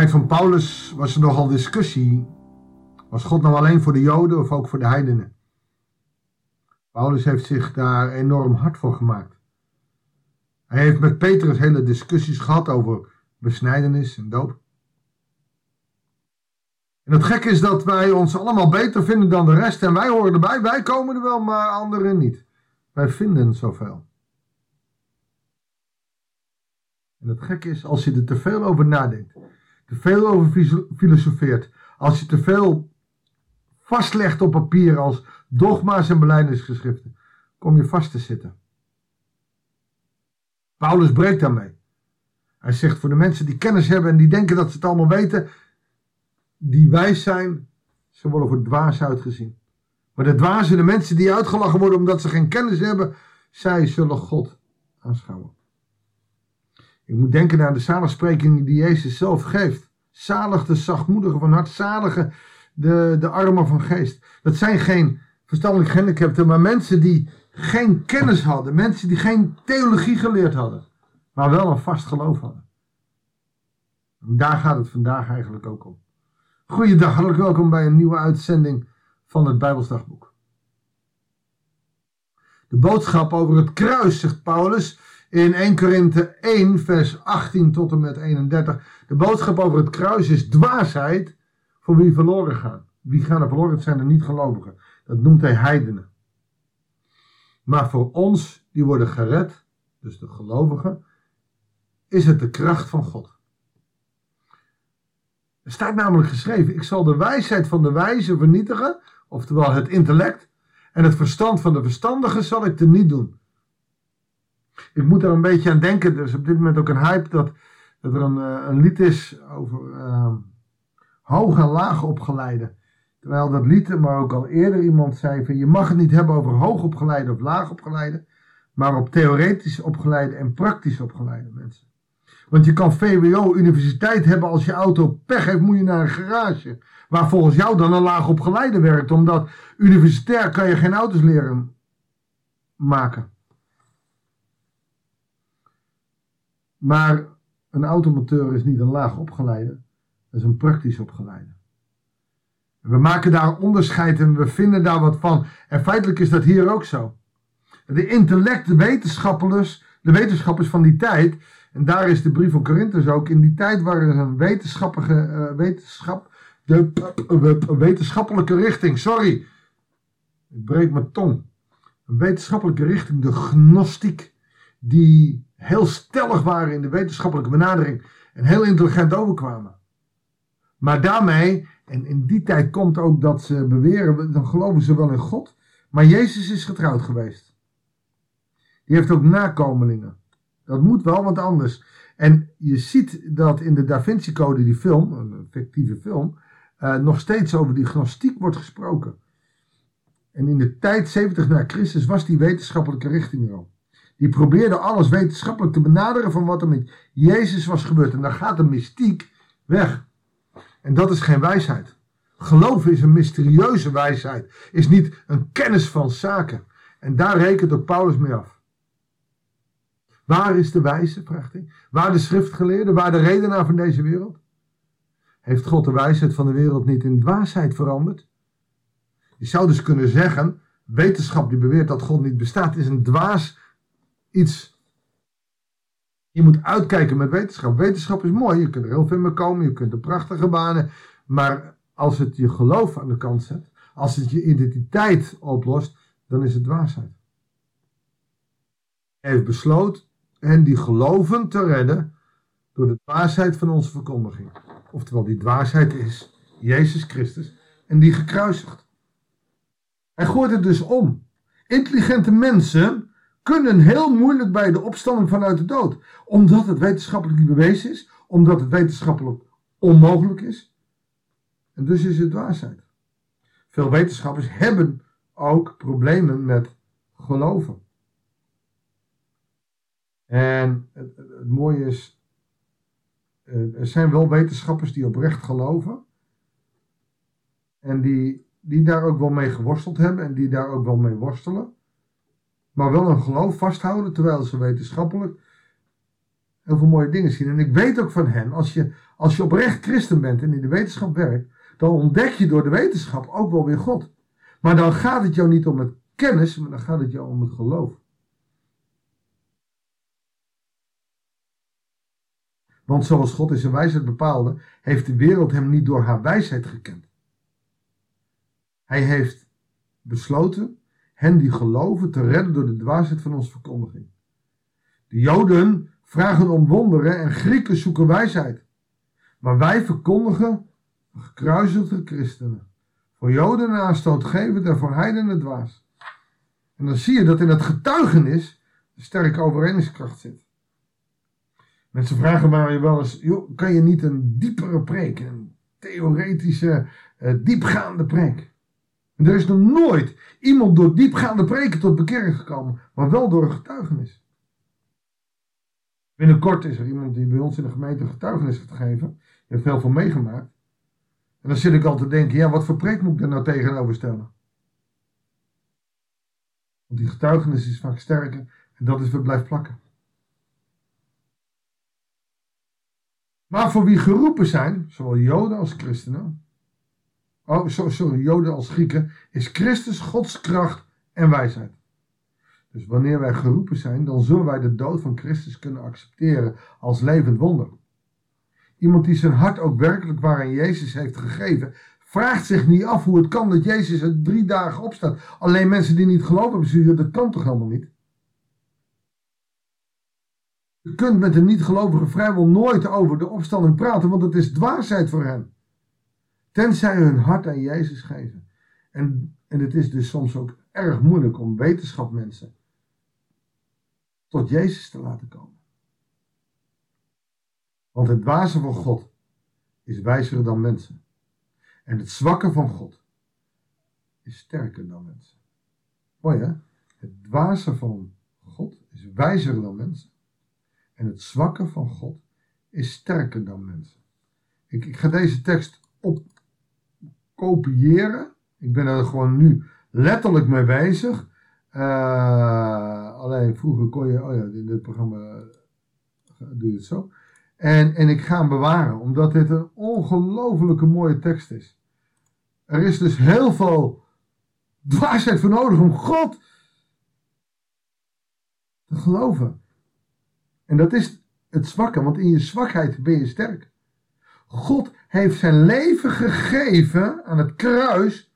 tijd van Paulus was er nogal discussie. Was God nou alleen voor de Joden of ook voor de heidenen? Paulus heeft zich daar enorm hard voor gemaakt. Hij heeft met Petrus hele discussies gehad over besnijdenis en doop. En het gekke is dat wij ons allemaal beter vinden dan de rest en wij horen erbij. Wij komen er wel, maar anderen niet. Wij vinden zoveel. En het gekke is, als je er te veel over nadenkt, te veel over filosofeert, als je te veel vastlegt op papier als dogma's en belijdenisgeschriften, kom je vast te zitten. Paulus breekt daarmee. Hij zegt voor de mensen die kennis hebben en die denken dat ze het allemaal weten, die wijs zijn, ze worden voor dwaas uitgezien. Maar de dwazen, de mensen die uitgelachen worden omdat ze geen kennis hebben, zij zullen God aanschouwen. Ik moet denken aan de zaligspreking die Jezus zelf geeft. Zalig de zachtmoedigen van hart, zalige de, de armen van geest. Dat zijn geen verstandelijk gehandicapten, maar mensen die geen kennis hadden. Mensen die geen theologie geleerd hadden, maar wel een vast geloof hadden. En daar gaat het vandaag eigenlijk ook om. Goeiedag, hartelijk welkom bij een nieuwe uitzending van het Bijbelsdagboek. De boodschap over het kruis, zegt Paulus in 1 Korinthe 1, vers 18 tot en met 31. De boodschap over het kruis is dwaasheid voor wie verloren gaan. Wie gaan er verloren? Het zijn er niet gelovigen. Dat noemt hij heidenen. Maar voor ons, die worden gered, dus de gelovigen, is het de kracht van God. Er staat namelijk geschreven: Ik zal de wijsheid van de wijze vernietigen, oftewel het intellect, en het verstand van de verstandigen zal ik niet doen. Ik moet er een beetje aan denken, er is op dit moment ook een hype dat, dat er een, eh, een lied is over uh, hoog en laag opgeleide. Terwijl dat lied, maar ook al eerder iemand zei van je mag het niet hebben over hoog opgeleide of laag opgeleide, maar op theoretisch opgeleide en praktisch opgeleide mensen. Want je kan VWO, universiteit hebben als je auto pech heeft, moet je naar een garage. Waar volgens jou dan een laag opgeleide werkt, omdat universitair kan je geen auto's leren maken. Maar een automonteur is niet een laag opgeleide, dat is een praktisch opgeleide. We maken daar onderscheid en we vinden daar wat van. En feitelijk is dat hier ook zo. De intellect, de wetenschappers, de wetenschappers van die tijd, en daar is de brief van Corinthians ook, in die tijd waren er een wetenschappelijke, uh, wetenschap, de, uh, wetenschappelijke richting, sorry, ik breek mijn tong. Een wetenschappelijke richting, de gnostiek, die heel stellig waren in de wetenschappelijke benadering en heel intelligent overkwamen. Maar daarmee en in die tijd komt ook dat ze beweren, dan geloven ze wel in God. Maar Jezus is getrouwd geweest. Die heeft ook nakomelingen. Dat moet wel, want anders. En je ziet dat in de Da Vinci Code, die film, een fictieve film, uh, nog steeds over die gnostiek wordt gesproken. En in de tijd 70 na Christus was die wetenschappelijke richting er al. Die probeerde alles wetenschappelijk te benaderen van wat er met Jezus was gebeurd. En dan gaat de mystiek weg. En dat is geen wijsheid. Geloven is een mysterieuze wijsheid, is niet een kennis van zaken. En daar rekent ook Paulus mee af. Waar is de wijze, vraagt hij. Waar de schriftgeleerde, waar de redenaar van deze wereld? Heeft God de wijsheid van de wereld niet in dwaasheid veranderd? Je zou dus kunnen zeggen, wetenschap die beweert dat God niet bestaat, is een dwaas iets. Je moet uitkijken met wetenschap. Wetenschap is mooi, je kunt er heel veel mee komen, je kunt er prachtige banen. Maar als het je geloof aan de kant zet, als het je identiteit oplost, dan is het dwaasheid. Hij heeft besloten hen die geloven te redden door de dwaasheid van onze verkondiging. Oftewel, die dwaasheid is Jezus Christus en die gekruisigd. Hij gooit het dus om. Intelligente mensen kunnen heel moeilijk bij de opstanding vanuit de dood. Omdat het wetenschappelijk niet bewezen is. Omdat het wetenschappelijk onmogelijk is. En dus is het dwaasheid. Veel wetenschappers hebben ook problemen met geloven. En het, het mooie is, eh, er zijn wel wetenschappers die oprecht geloven. En die, die daar ook wel mee geworsteld hebben en die daar ook wel mee worstelen maar wel een geloof vasthouden terwijl ze wetenschappelijk heel veel mooie dingen zien. En ik weet ook van hen, als je, als je oprecht christen bent en in de wetenschap werkt, dan ontdek je door de wetenschap ook wel weer God. Maar dan gaat het jou niet om het kennis, maar dan gaat het jou om het geloof. Want zoals God in zijn wijsheid bepaalde, heeft de wereld hem niet door haar wijsheid gekend. Hij heeft besloten hen die geloven te redden door de dwaasheid van onze verkondiging. De Joden vragen om wonderen en Grieken zoeken wijsheid. Maar wij verkondigen gekruisigde christenen. Voor Joden aanstootgevend en voor heidenen dwaas. En dan zie je dat in het getuigenis een sterke overredingskracht zit. Mensen vragen mij wel eens, joh, kan je niet een diepere preek, een theoretische, uh, diepgaande preek? En er is nog nooit iemand door diepgaande preken tot bekering gekomen, maar wel door een getuigenis. Binnenkort is er iemand die bij ons in de gemeente getuigenis gaat geven. Die heeft heel veel meegemaakt. En dan zit ik al te denken, ja, wat voor preek moet ik daar nou tegenover stellen? Want die getuigenis is vaak sterker en dat is wat blijft plakken. Maar voor wie geroepen zijn, zowel Joden als christenen, oh, sorry, Joden als Grieken, is Christus Gods kracht en wijsheid. Dus wanneer wij geroepen zijn, dan zullen wij de dood van Christus kunnen accepteren als levend wonder. Iemand die zijn hart ook werkelijk waar aan Jezus heeft gegeven, vraagt zich niet af hoe het kan dat Jezus er drie dagen opstaat. Alleen mensen die niet geloven zeggen, dat kan toch helemaal niet? Je kunt met een niet-gelovige vrijwel nooit over de opstanding praten, want het is dwaasheid voor hen. Tenzij hun hart aan Jezus geven. En, en het is dus soms ook erg moeilijk om wetenschapmensen tot Jezus te laten komen. Want het dwaze van God is wijzer dan mensen. En het zwakke van God is sterker dan mensen. Mooi hè? Het dwaze van God is wijzer dan mensen. En het zwakke van God is sterker dan mensen. Ik, ik ga deze tekst op kopiëren. Ik ben er gewoon nu letterlijk mee bezig. Uh, alleen vroeger kon je, oh ja, in dit programma eh, doe je het zo. En, en ik ga hem bewaren, omdat dit een ongelofelijke mooie tekst is. Er is dus heel veel dwaasheid voor nodig om God te geloven. En dat is het zwakke, want in je zwakheid ben je sterk. God heeft zijn leven gegeven aan het kruis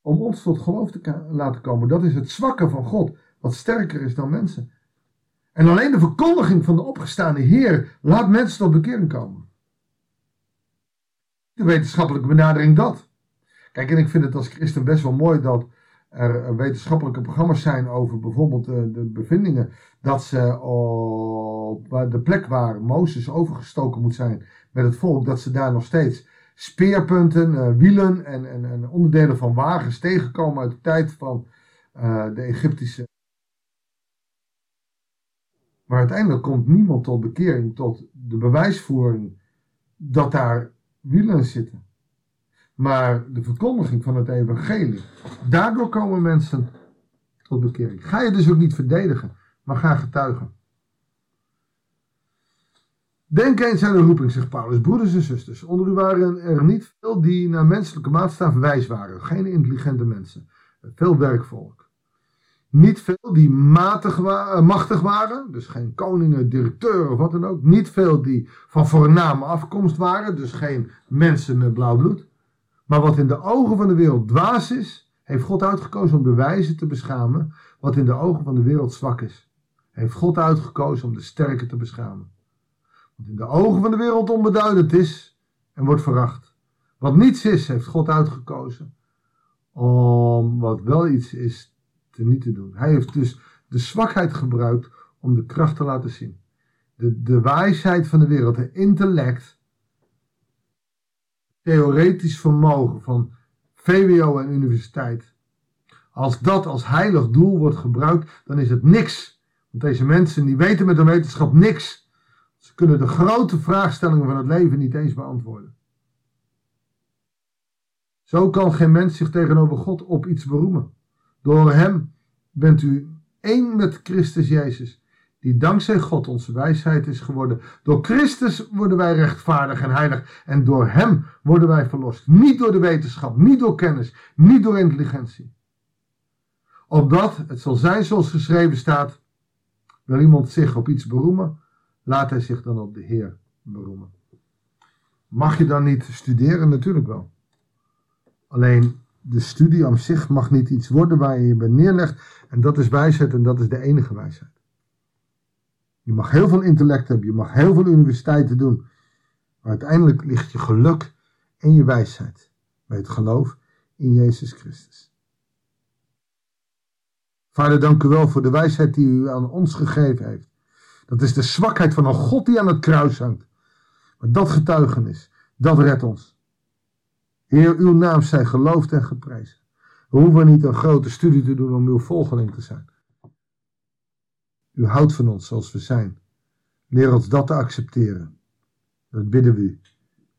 om ons tot geloof te laten komen. Dat is het zwakke van God, wat sterker is dan mensen. En alleen de verkondiging van de opgestaande Heer laat mensen tot bekering komen. De wetenschappelijke benadering dat. Kijk, en ik vind het als christen best wel mooi dat er wetenschappelijke programma's zijn over bijvoorbeeld de, de bevindingen dat ze op de plek waar Mozes overgestoken moet zijn met het volk, dat ze daar nog steeds speerpunten, uh, wielen en, en, en, onderdelen van wagens tegenkomen uit de tijd van uh, de Egyptische. Maar uiteindelijk komt niemand tot bekering, tot de bewijsvoering dat daar wielen zitten. Maar de verkondiging van het evangelie, daardoor komen mensen tot bekering. Ga je dus ook niet verdedigen, maar ga getuigen. Denk eens aan de roeping, zegt Paulus. Broeders en zusters, onder u waren er niet veel die naar menselijke maatstaf wijs waren. Geen intelligente mensen. Veel werkvolk. Niet veel die matig eh, machtig waren. Dus geen koningen, directeur of wat dan ook. Niet veel die van voorname afkomst waren. Dus geen mensen met blauw bloed. Maar wat in de ogen van de wereld dwaas is, heeft God uitgekozen om de wijze te beschamen. Wat in de ogen van de wereld zwak is, heeft God uitgekozen om de sterke te beschamen. Wat in de ogen van de wereld onbeduidend is en wordt veracht. Wat niets is, heeft God uitgekozen om wat wel iets is te niet te doen. Hij heeft dus de zwakheid gebruikt om de kracht te laten zien. De, de wijsheid van de wereld, de intellect, theoretisch vermogen van VWO en universiteit. Als dat als heilig doel wordt gebruikt, dan is het niks. Want deze mensen die weten met de wetenschap niks. Ze kunnen de grote vraagstellingen van het leven niet eens beantwoorden. Zo kan geen mens zich tegenover God op iets beroemen. Door hem bent u één met Christus Jezus. Die dankzij God onze wijsheid is geworden. Door Christus worden wij rechtvaardig en heilig en door Hem worden wij verlost. Niet door de wetenschap, niet door kennis, niet door intelligentie. Opdat het zal zijn zoals geschreven staat, wil iemand zich op iets beroemen, laat hij zich dan op de Heer beroemen. Mag je dan niet studeren? Natuurlijk wel. Alleen de studie aan zich mag niet iets worden waar je je bij neerlegt. En dat is wijsheid en dat is de enige wijsheid. Je mag heel veel intellect hebben, je mag heel veel universiteiten doen. Maar uiteindelijk ligt je geluk in je wijsheid. Bij het geloof in Jezus Christus. Vader, dank u wel voor de wijsheid die u aan ons gegeven heeft. Dat is de zwakheid van een God die aan het kruis hangt. Maar dat getuigenis, dat redt ons. Heer, uw naam zij geloofd en geprezen. We hoeven niet een grote studie te doen om uw volgeling te zijn. U houdt van ons zoals we zijn. Leer ons dat te accepteren. Dat bidden we u.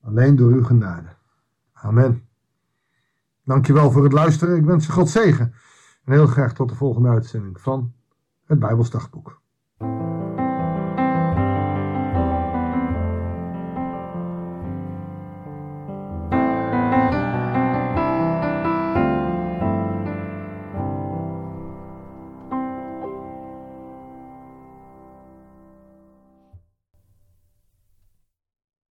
Alleen door uw genade. Amen. Dankjewel voor het luisteren. Ik wens je God zegen. En heel graag tot de volgende uitzending van het Bijbelsdagboek.